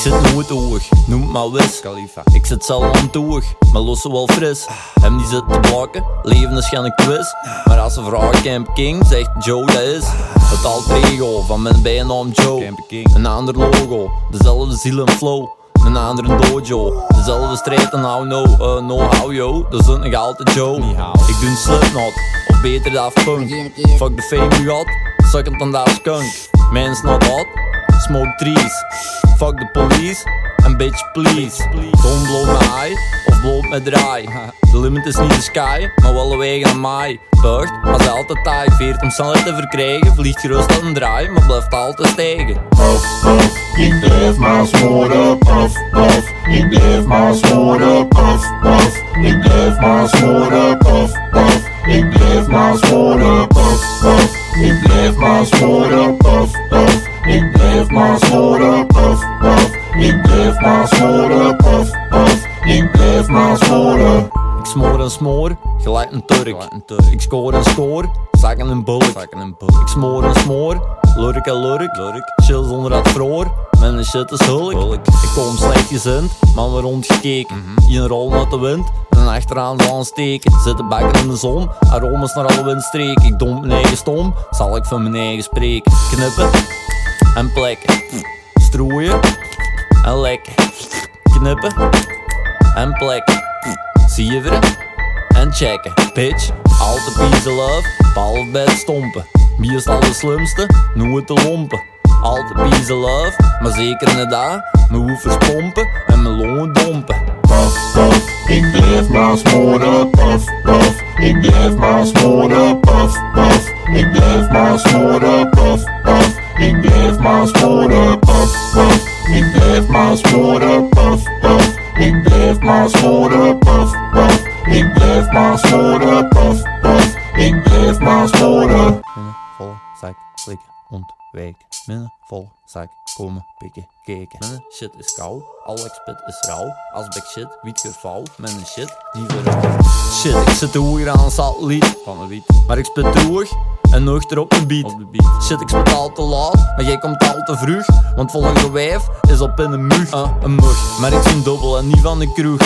Ik zit nooit hoog, noem het maar wis. Khalifa. Ik zit zelf aan toeg, maar lossen wel fris. Hem die zit te blokken, leven is geen quiz. Maar als ze vragen Camp King, zegt Joe dat is het alter van mijn bijnaam Joe. Camp King. Een ander logo, dezelfde ziel en flow. Een andere dojo, dezelfde strijd en how no, uh, no how yo. Dat is het nog altijd Joe. Ik doe een Slipknot, of beter Daft Punk. Fuck de fame you got, suck it dan Daft Skunk. Man's not hot, smoke trees. Fuck the police, and bitch please. Don't blow me high, of blow me draai. De limit is niet de sky, maar wel wegen aan mij. Beurt, als hij altijd taai veert om snelheid te verkrijgen. Vliegt gerust aan een draai, maar blijft altijd stijgen. puff. Ik blijf maar smoren, puff, puff. Ik blijf maar smoren, puff, puff. Ik blijf maar blijf maar smoren, puff, puff. Ik blijf maar smoren. Ik smoor en smoor, gelijk een Turk. Ik score en score, zakken en bulk. Ik smoor en smoor, lurk en lurk. Chill zonder het vroor, mijn shit is hulk. Ik kom slecht gezind, maar we rondgekeken. In een rol met de wind, en achteraan zal steken. Zitten bakken in de zon, aromas naar alle windstreken. Ik domp mijn eigen stom, zal ik van mijn eigen spreken. Knippen en plekken, strooien en lekken. Knippen en plekken. Sieveren en checken. Bitch, altijd piece love, behalve bij het stompen. Wie is al de slimste? Noem het lompen. Altijd piece love, maar zeker niet daar. Mijn woefers pompen en mijn longen dompen. puff, puff. Ik blijf maar smoren, puff, puff. Ik blijf maar smoren, puff, puff. Ik blijf maar smoren, puff, puff. Ik blijf maar smoren, puff, puff. Ik blijf maar smoren, puff, puff. Ik blijf maar smoren, puff, puff. Ik blijf maar smoren, puff, puff. Ik blijf maar smoren. Minnen, vol, zak, slikken, ontwijken. Minnen, vol, zak, komen, pikken, kijken. Minnen, shit is kou, Alex spit is rauw. Als bek shit, wiet gevouw, minnen shit, niet verrouw. Shit, ik zit te hoger aan een satelliet. Van de wiet. Maar ik spit terug en nuchter op de beat. Op de beat. Shit, ik spit al te laat, maar jij komt al te vroeg. Want volgende wijf is op in een mug. Ah, een mug, maar ik zie dubbel en niet van de kroeg.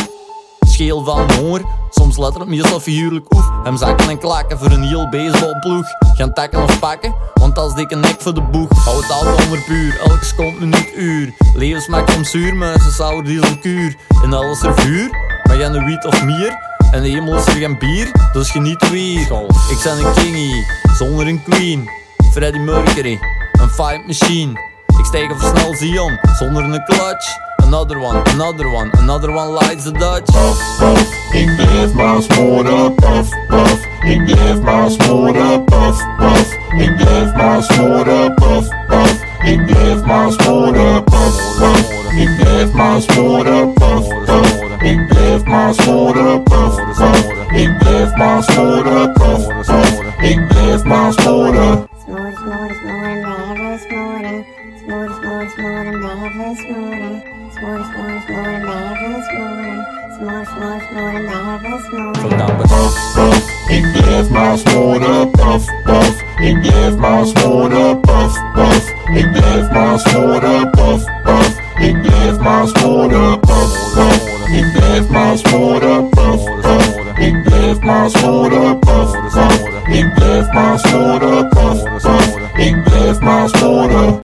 Scheel van honger, soms letterlijk meestal figuurlijk oef. Hem zakken en klakken voor een heel baseballploeg. Gaan takken of pakken, want dat is dikke nek voor de boeg. Hou het altijd onder puur, elke seconde, minuut, uur. Leven smaakt van zuur, maar ze sour diesel kuur. In alles er vuur, maar jij een wiet of mier. En de hemel is er geen bier, dus geniet weer. Ik ben een kingie, zonder een queen. Freddie Mercury, een fight machine. Ik steeg of snel Zion, zonder een clutch. Another one, another one, another one lights the Dutch. puff, puff. Ik blijf maar smoren, puff, puff. Ik blijf maar smoren, blijf maar smoren, puff, puff. Ik blijf maar smoren, puff, puff. Ik blijf maar smoren. Smoren, smoren, smoren, blijven smoren. Smoren, smoren, smoren, blijven smoren. Smoren, smoren, smoren, blijven smoren. Smoren, smoren, smoren, blijven smoren. Verdampen. puff, puff. Ik blijf maar smoren, puff, puff. Ik blijf maar smoren, puff, puff. Ik blijf maar smoren, puff, puff. Ik blijf maar smoren, puff, puff. Ik blijf maar smoren, puff, puff. Ik blijf maar smoren, puff, puff. Ik blijf maar smoren,